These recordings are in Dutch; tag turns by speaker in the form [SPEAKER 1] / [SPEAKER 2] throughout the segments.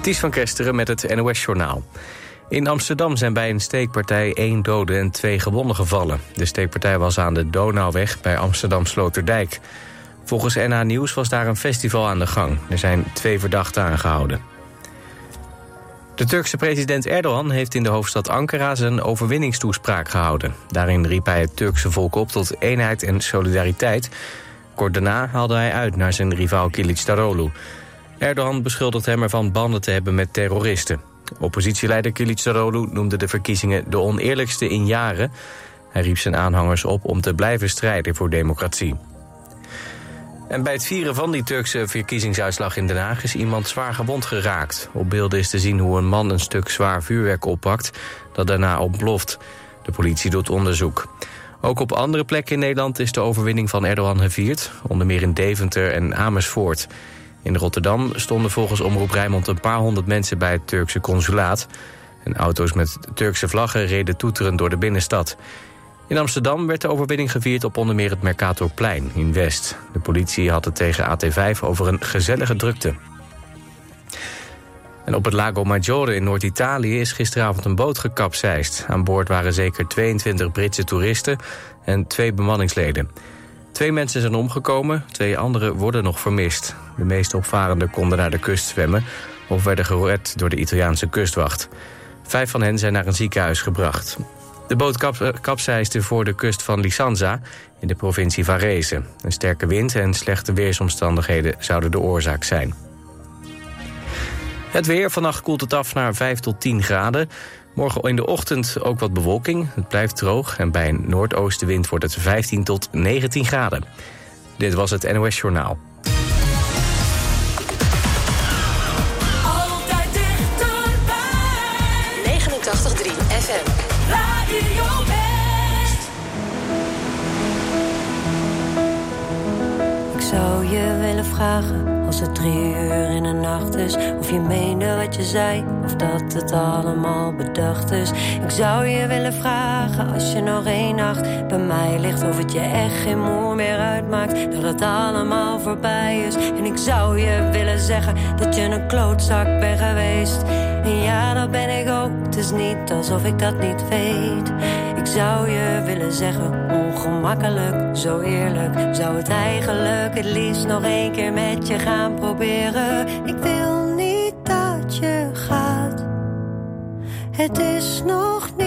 [SPEAKER 1] Ties van Kesteren met het NOS-journaal. In Amsterdam zijn bij een steekpartij één dode en twee gewonden gevallen. De steekpartij was aan de Donauweg bij Amsterdam Sloterdijk. Volgens NH Nieuws was daar een festival aan de gang. Er zijn twee verdachten aangehouden. De Turkse president Erdogan heeft in de hoofdstad Ankara zijn overwinningstoespraak gehouden. Daarin riep hij het Turkse volk op tot eenheid en solidariteit. Kort daarna haalde hij uit naar zijn rivaal Kilicdaroglu. Erdogan beschuldigt hem ervan banden te hebben met terroristen. Oppositieleider Kilicdaroglu noemde de verkiezingen de oneerlijkste in jaren. Hij riep zijn aanhangers op om te blijven strijden voor democratie. En bij het vieren van die Turkse verkiezingsuitslag in Den Haag... is iemand zwaar gewond geraakt. Op beelden is te zien hoe een man een stuk zwaar vuurwerk oppakt... dat daarna ontploft. De politie doet onderzoek. Ook op andere plekken in Nederland is de overwinning van Erdogan gevierd. Onder meer in Deventer en Amersfoort. In Rotterdam stonden volgens Omroep Rijnmond een paar honderd mensen bij het Turkse consulaat. En auto's met Turkse vlaggen reden toeterend door de binnenstad. In Amsterdam werd de overwinning gevierd op onder meer het Mercatorplein in West. De politie had het tegen AT5 over een gezellige drukte. En op het Lago Maggiore in Noord-Italië is gisteravond een boot gekapseist. Aan boord waren zeker 22 Britse toeristen en twee bemanningsleden. Twee mensen zijn omgekomen, twee anderen worden nog vermist. De meeste opvarenden konden naar de kust zwemmen... of werden gered door de Italiaanse kustwacht. Vijf van hen zijn naar een ziekenhuis gebracht. De boot kap voor de kust van Lisanza in de provincie Varese. Een sterke wind en slechte weersomstandigheden zouden de oorzaak zijn. Het weer, vannacht koelt het af naar 5 tot 10 graden. Morgen in de ochtend ook wat bewolking. Het blijft droog en bij een noordoostenwind wordt het 15 tot 19 graden. Dit was het NOS Journaal.
[SPEAKER 2] Als het drie uur in de nacht is. Of je meende wat je zei, of dat het allemaal bedacht is. Ik zou je willen vragen als je nog één nacht bij mij ligt. Of het je echt geen moer meer uitmaakt, dat het allemaal voorbij is. En ik zou je willen zeggen dat je een klootzak bent geweest. En ja, dat ben ik ook, het is niet alsof ik dat niet weet. Ik zou je willen zeggen, ongemakkelijk, zo eerlijk. Zou het eigenlijk het liefst nog één keer met je gaan proberen. Ik wil niet dat je gaat. Het is nog niet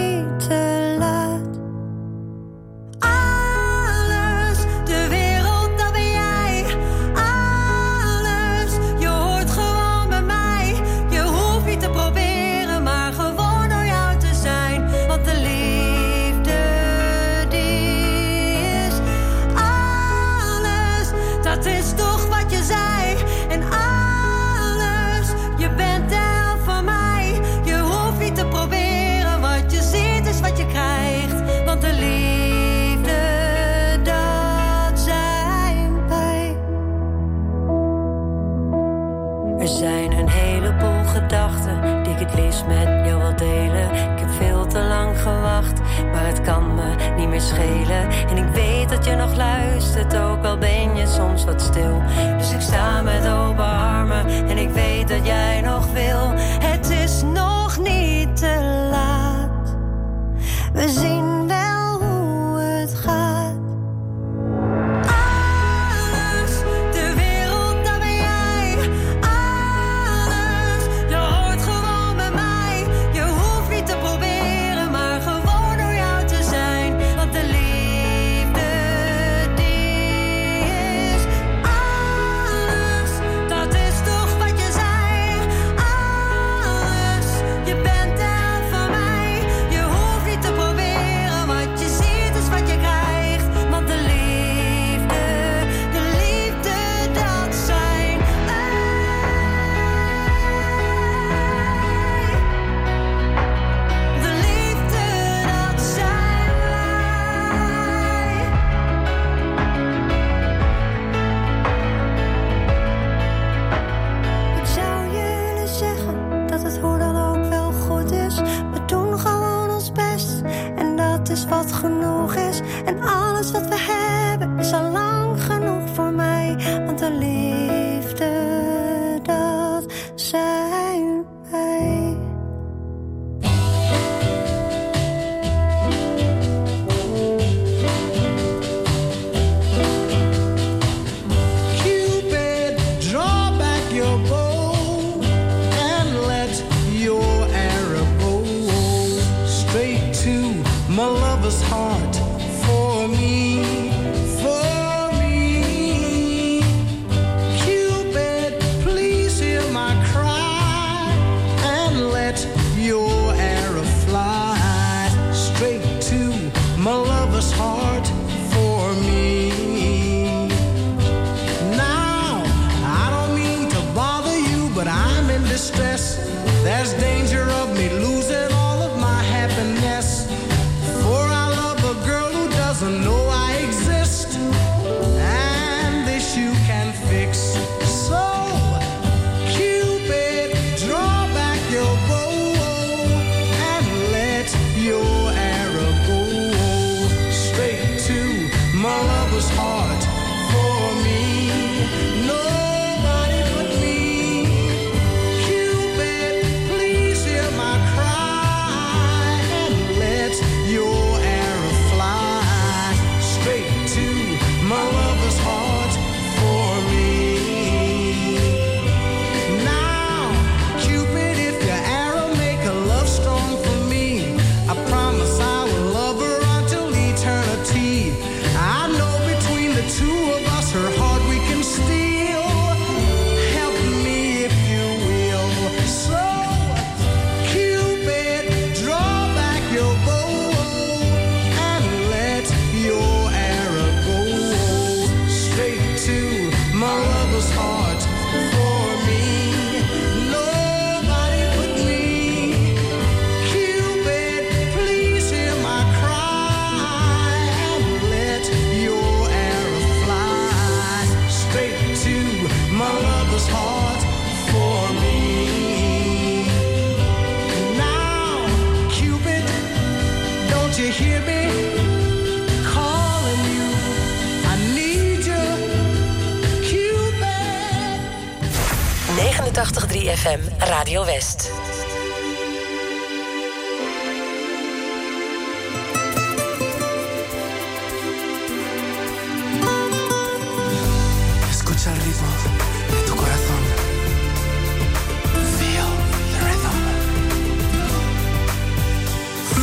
[SPEAKER 2] het met jou wil delen. Ik heb veel te lang gewacht, maar het kan me niet meer schelen. En ik weet dat je nog luistert, ook al ben je soms wat stil. Dus ik sta met open armen en ik weet dat jij
[SPEAKER 3] Regio West.
[SPEAKER 4] Feel the rhythm.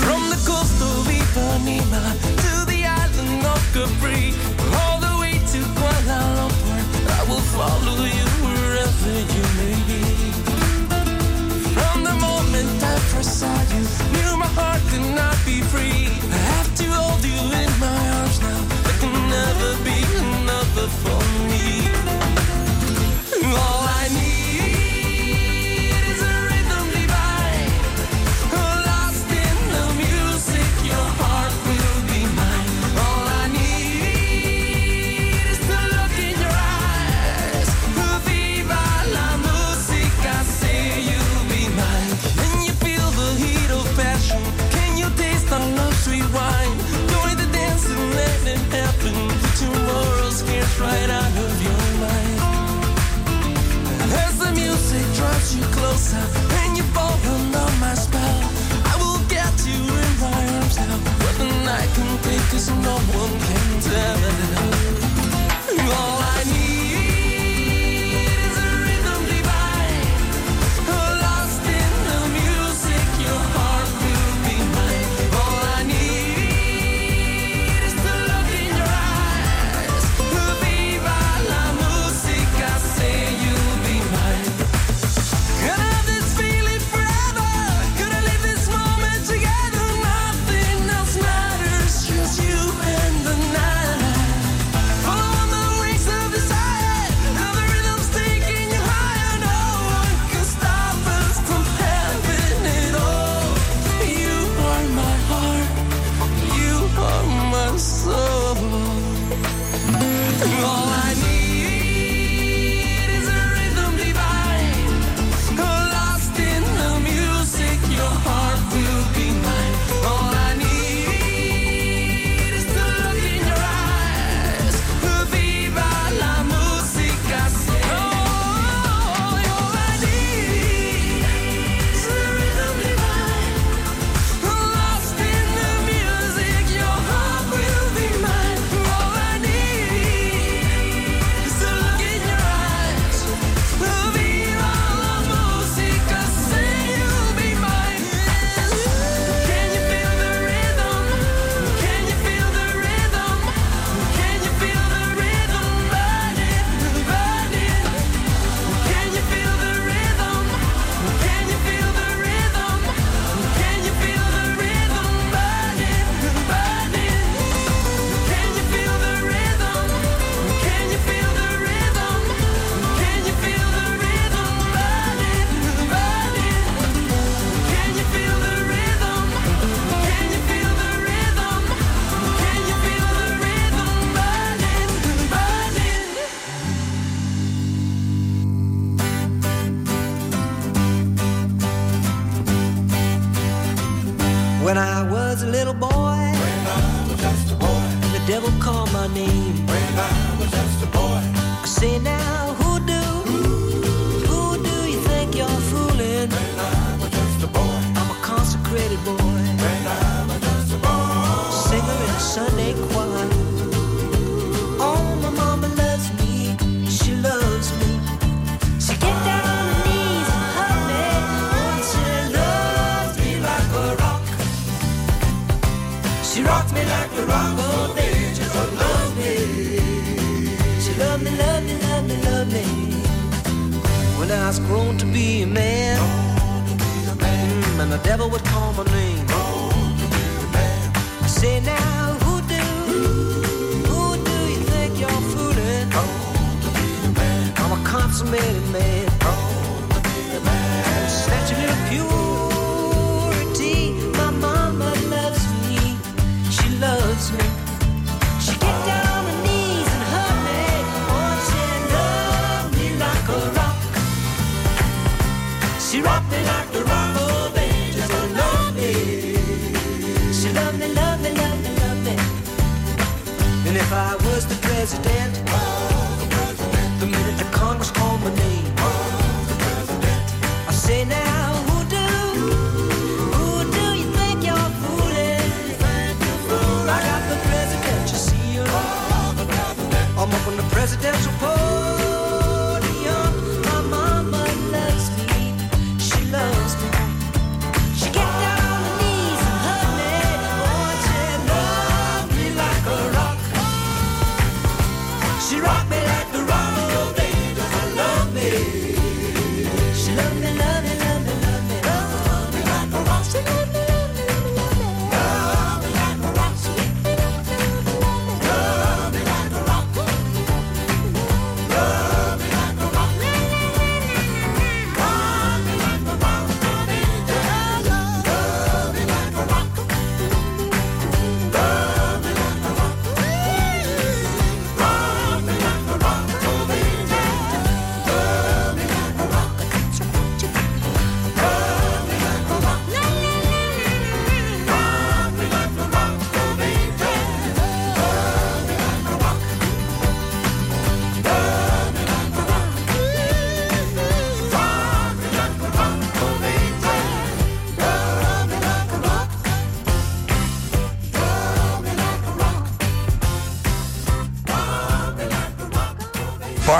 [SPEAKER 5] From the coast of Ipanema to the island of Capri, all the way to Kuala Lumpur, I will follow you wherever first saw you, knew my heart could not be free. I have to hold you in my arms now. There can never be another before. closer, and you fall under my spell. I will get you in my arms now, the night can no one can tell.
[SPEAKER 6] devil would call my name. I say now, who do? Who do you think you're fooling? I'm a consummated man. Snatching a few. president.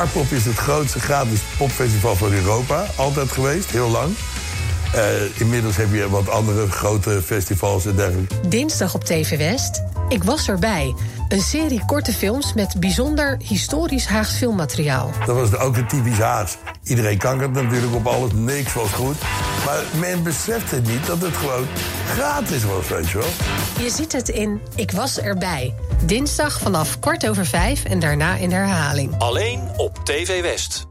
[SPEAKER 7] Aardpop is het grootste gratis popfestival van Europa. Altijd geweest, heel lang. Eh, inmiddels heb je wat andere grote festivals en dergelijke.
[SPEAKER 3] Dinsdag op TV West. Ik was erbij. Een serie korte films met bijzonder historisch Haags filmmateriaal.
[SPEAKER 7] Dat was ook een typisch Haags. Iedereen kankert natuurlijk op alles, niks was goed. Maar men besefte niet dat het gewoon gratis was, weet je wel.
[SPEAKER 3] Je ziet het in Ik was erbij. Dinsdag vanaf kwart over vijf en daarna in herhaling.
[SPEAKER 5] Alleen op TV West.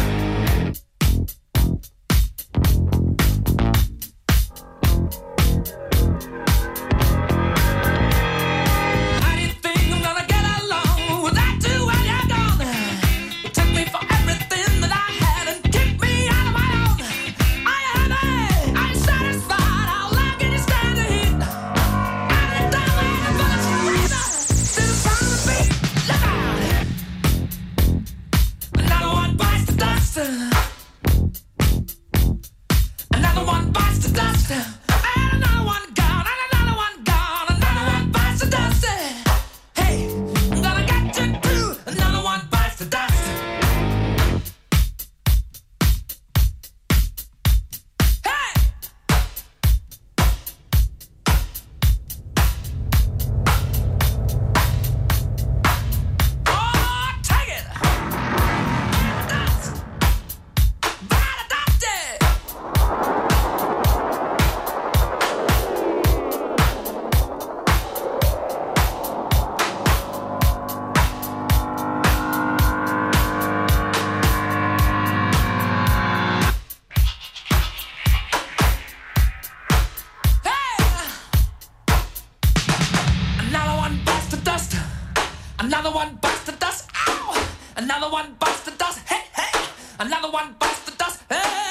[SPEAKER 8] Another one bites the dust.
[SPEAKER 9] Plenty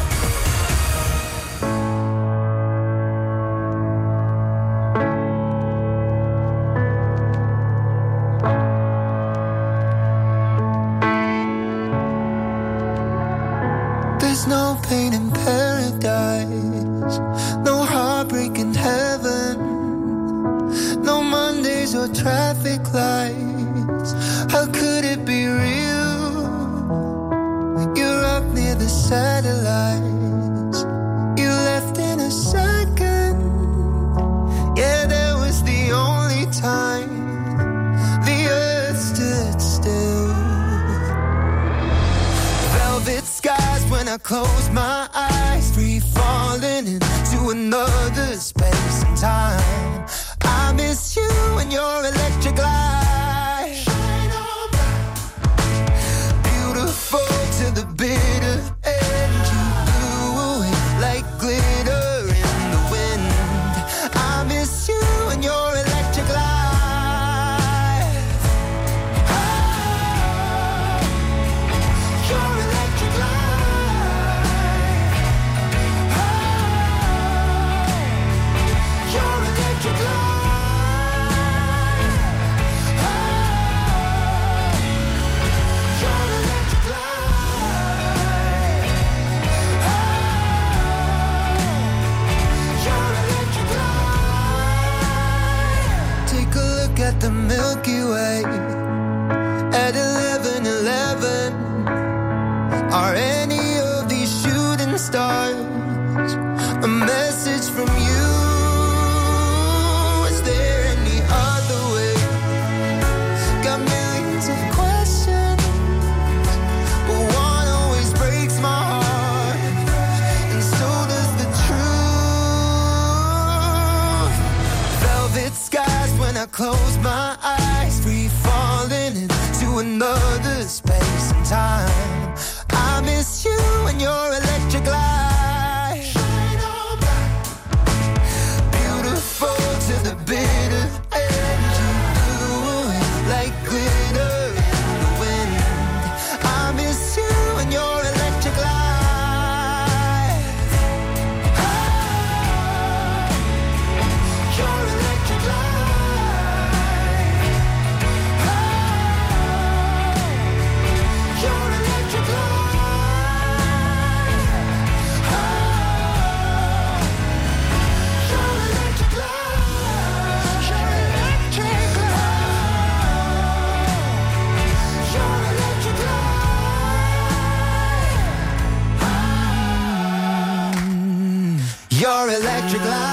[SPEAKER 10] your
[SPEAKER 11] glass.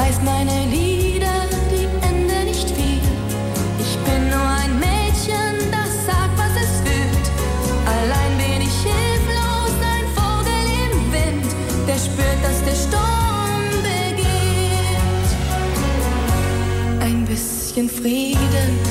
[SPEAKER 11] weiß meine Lieder, die Ende nicht viel. Ich bin nur ein Mädchen, das sagt, was es fühlt. Allein bin ich hilflos, ein Vogel im Wind, der spürt, dass der Sturm beginnt. Ein bisschen Frieden.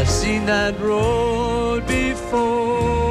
[SPEAKER 12] I've seen that road before.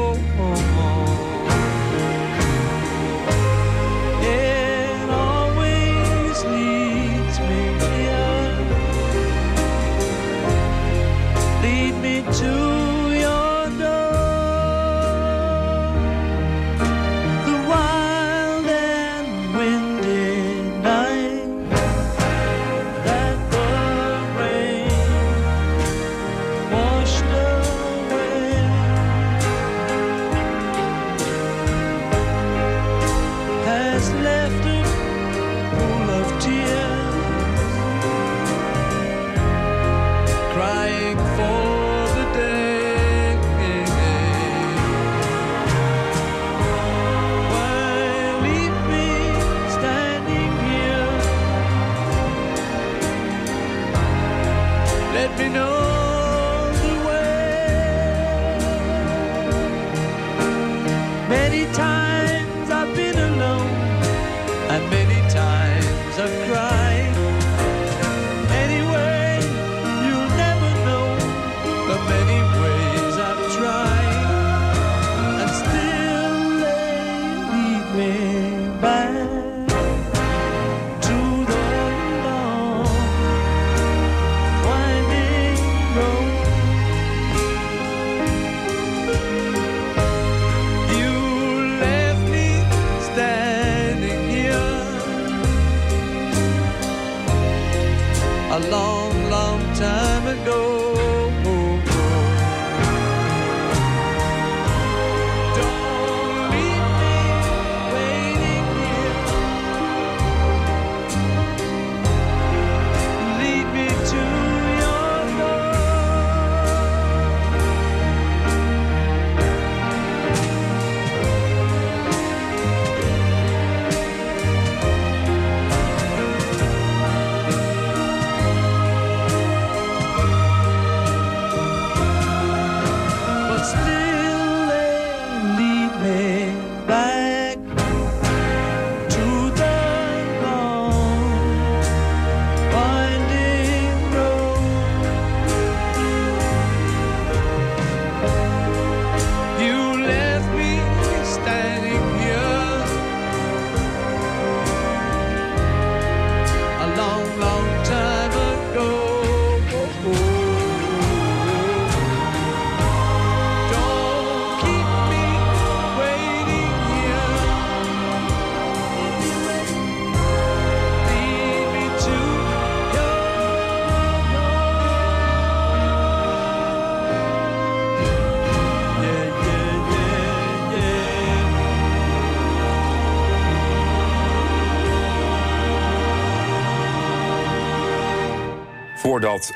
[SPEAKER 13] Voordat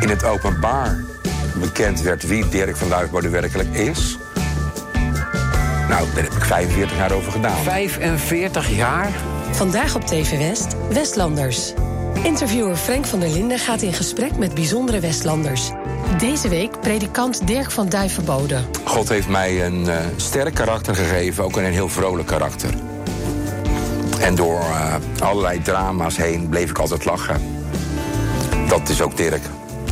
[SPEAKER 13] in het openbaar bekend werd wie Dirk van Duisbode werkelijk is. Nou, daar heb ik 45 jaar over gedaan.
[SPEAKER 14] 45 jaar?
[SPEAKER 3] Vandaag op TV West, Westlanders. Interviewer Frank van der Linden gaat in gesprek met bijzondere Westlanders. Deze week predikant Dirk van Duivenbode.
[SPEAKER 13] God heeft mij een eh, sterk karakter gegeven, ook een heel vrolijk karakter. En door eh, allerlei drama's heen bleef ik altijd lachen. Dat is ook Dirk.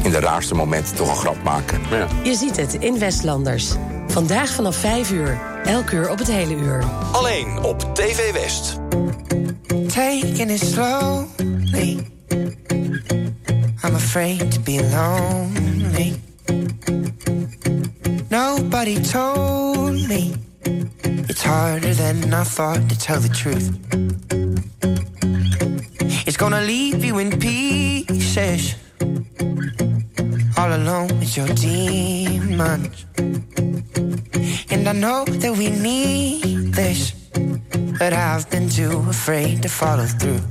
[SPEAKER 13] In de raarste momenten toch een grap maken. Ja.
[SPEAKER 3] Je ziet het in Westlanders. Vandaag vanaf 5 uur. Elk uur op het hele uur.
[SPEAKER 15] Alleen op TV West.
[SPEAKER 10] taking it slowly. I'm afraid to be lonely. Nobody told me it's harder than I thought to tell the truth. Gonna leave you in pieces, all alone with your demons. And I know that we need this but I've been too afraid to follow through.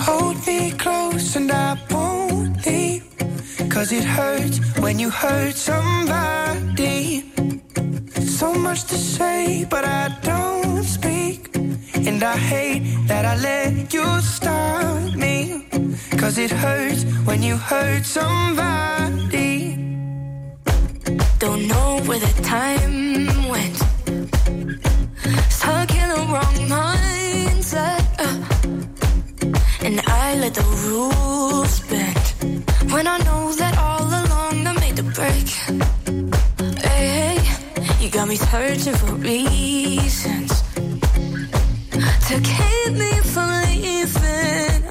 [SPEAKER 10] Hold me close and I won't leave. Cause it hurts when you hurt somebody. So much to say, but I don't. And I hate that I let you stop me. Cause it hurts when you hurt somebody.
[SPEAKER 11] Don't know where the time went. Stuck in the wrong mindset. uh, and I let the rules bend. When I know that all along I made the break. Hey, hey, you got me searching for reasons to keep me from leaving.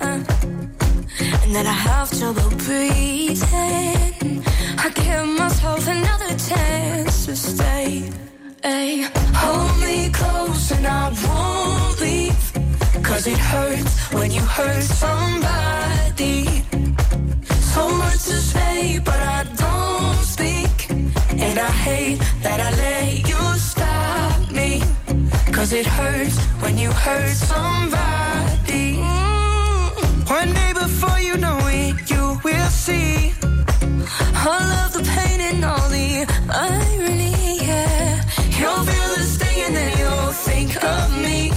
[SPEAKER 11] and that I have trouble breathing. I give myself another chance to stay. Ay, hold me close and I won't leave. Cause it hurts when you hurt somebody. So much to say, but I don't speak. And I hate that I let. Cause it hurts when you hurt somebody. Mm-hmm.
[SPEAKER 10] One day before you know it, you will see.
[SPEAKER 11] All of the pain and all the irony, yeah.
[SPEAKER 10] You'll feel the sting and then you'll think of me.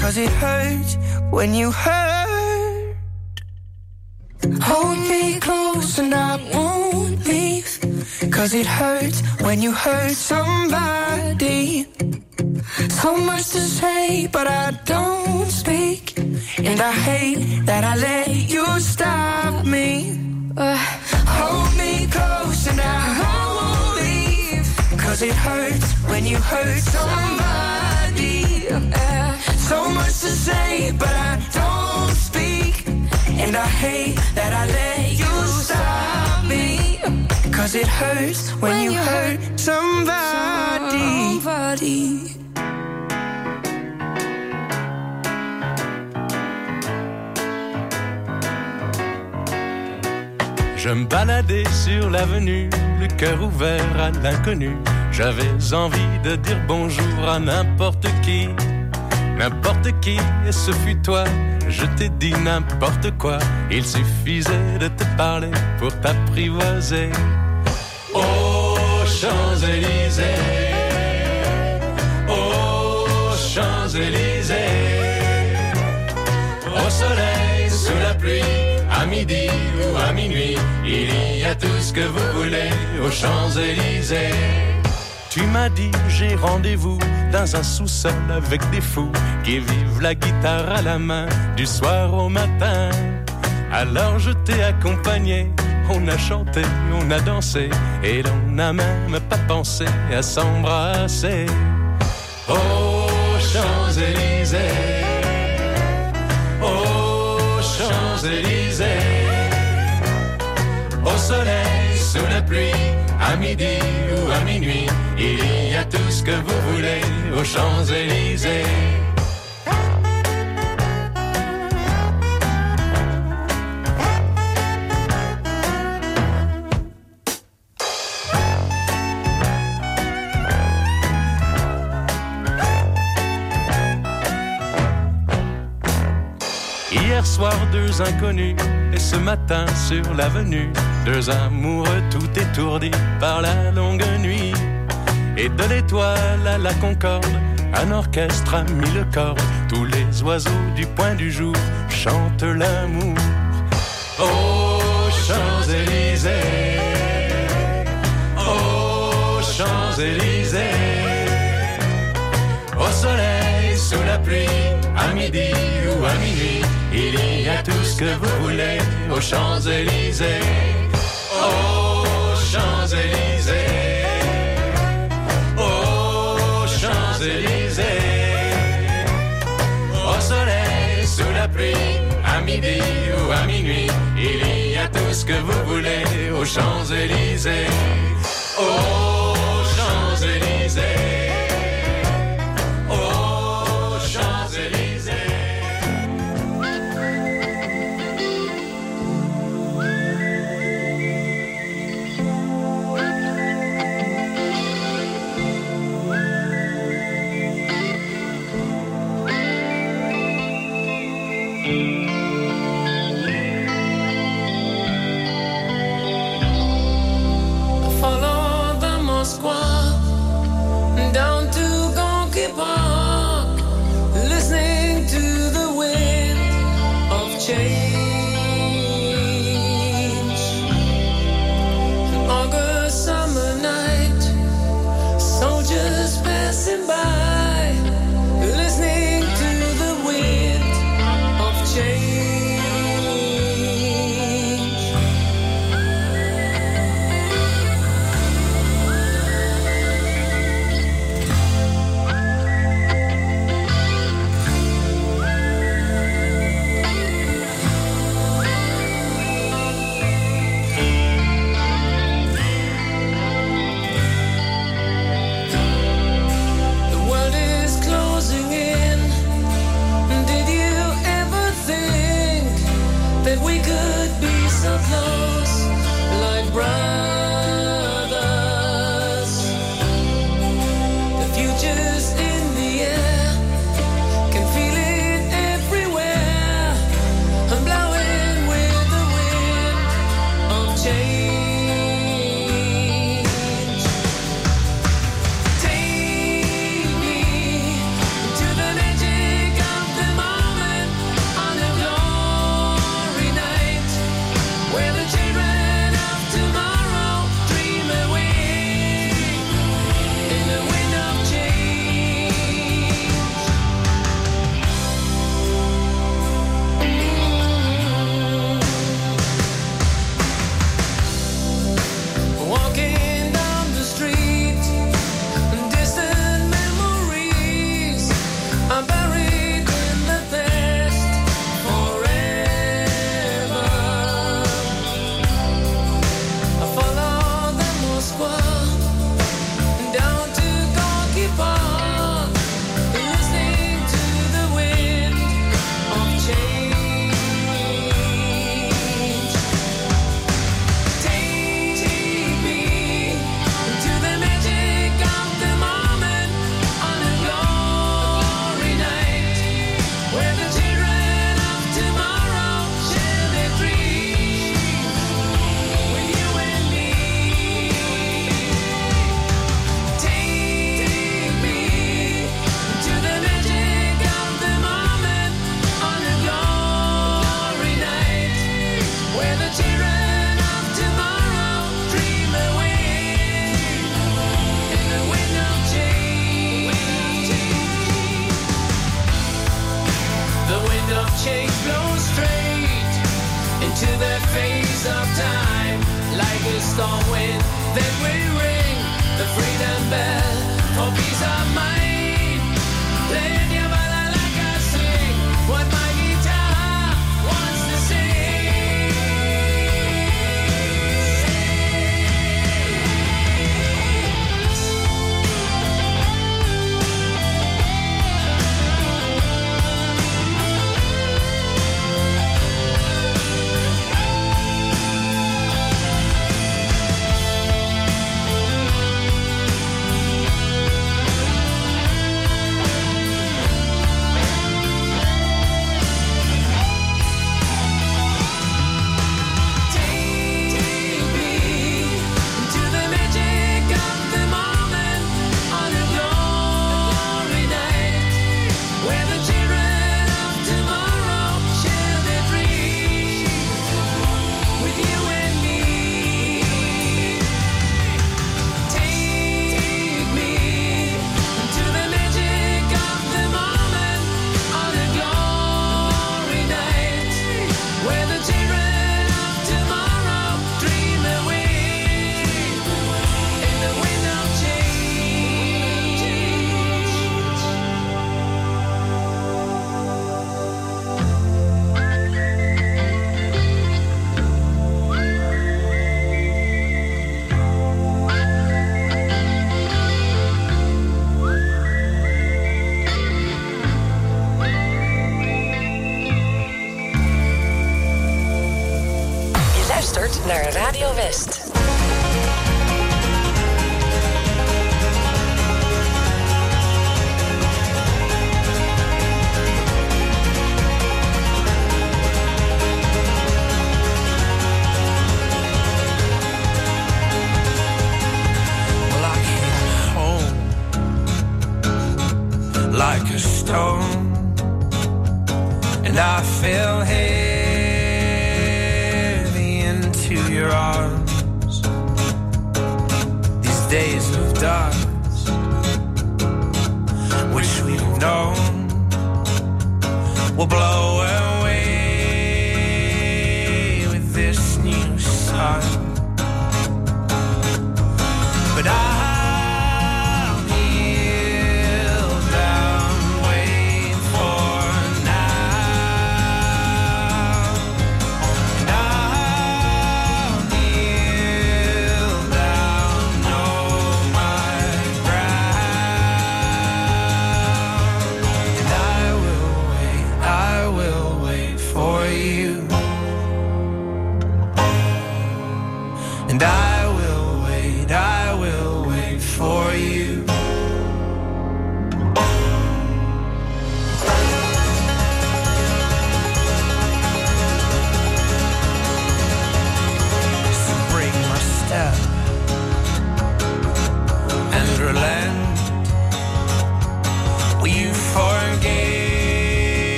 [SPEAKER 10] Cause it hurts when you hurt. Hold me close and I won't leave. Cause it hurts when you hurt somebody. So much to say, but I don't speak. And I hate that I let you stop me. Uh, hold me close and I won't leave. Cause it hurts when you hurt somebody. Uh, so much to say, but I don't speak. And I hate that I let you stop me. Cause it hurts when, you hurt somebody.
[SPEAKER 11] somebody.
[SPEAKER 16] Je me baladais sur l'avenue, le cœur ouvert à l'inconnu. J'avais envie de dire bonjour à n'importe qui, n'importe qui, et ce fut toi. Je t'ai dit n'importe quoi, il suffisait de te parler pour t'apprivoiser. Aux Champs-Élysées, aux Champs-Élysées, au soleil, midi ou à minuit, il y a tout ce que vous voulez aux Champs-Élysées. Tu m'as dit j'ai rendez-vous dans un sous-sol avec des fous qui vivent la guitare à la main du soir au matin. Alors je t'ai accompagné, on a chanté, on a dansé et l'on n'a même pas pensé à s'embrasser. Aux Champs-Élysées, Champs-Élysées, au soleil, sous la pluie, à midi ou à minuit, il y a tout ce que vous voulez aux Champs-Élysées. Hier
[SPEAKER 17] soir, deux inconnus, et ce matin sur l'avenue deux amoureux tout étourdis par la longue nuit. Et de l'étoile à la concorde, un orchestre a mis le corps. Tous les oiseaux du point du jour chantent l'amour. Aux Champs-Élysées, aux Champs-Élysées, au soleil, sous la pluie, à midi ou à minuit, il y a tout ce que vous voulez aux Champs-Élysées aux Champs-Élysées. Aux Champs-Élysées. Au soleil, sous la pluie, à midi ou à minuit, il y a tout ce que vous voulez aux Champs-Élysées. Aux Champs-Élysées.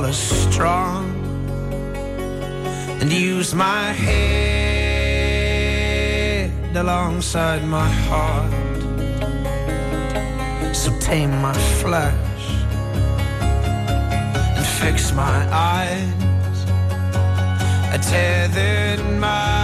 [SPEAKER 4] collar strong and use my head alongside my heart. So tame my flesh and fix my eyes. I tethered my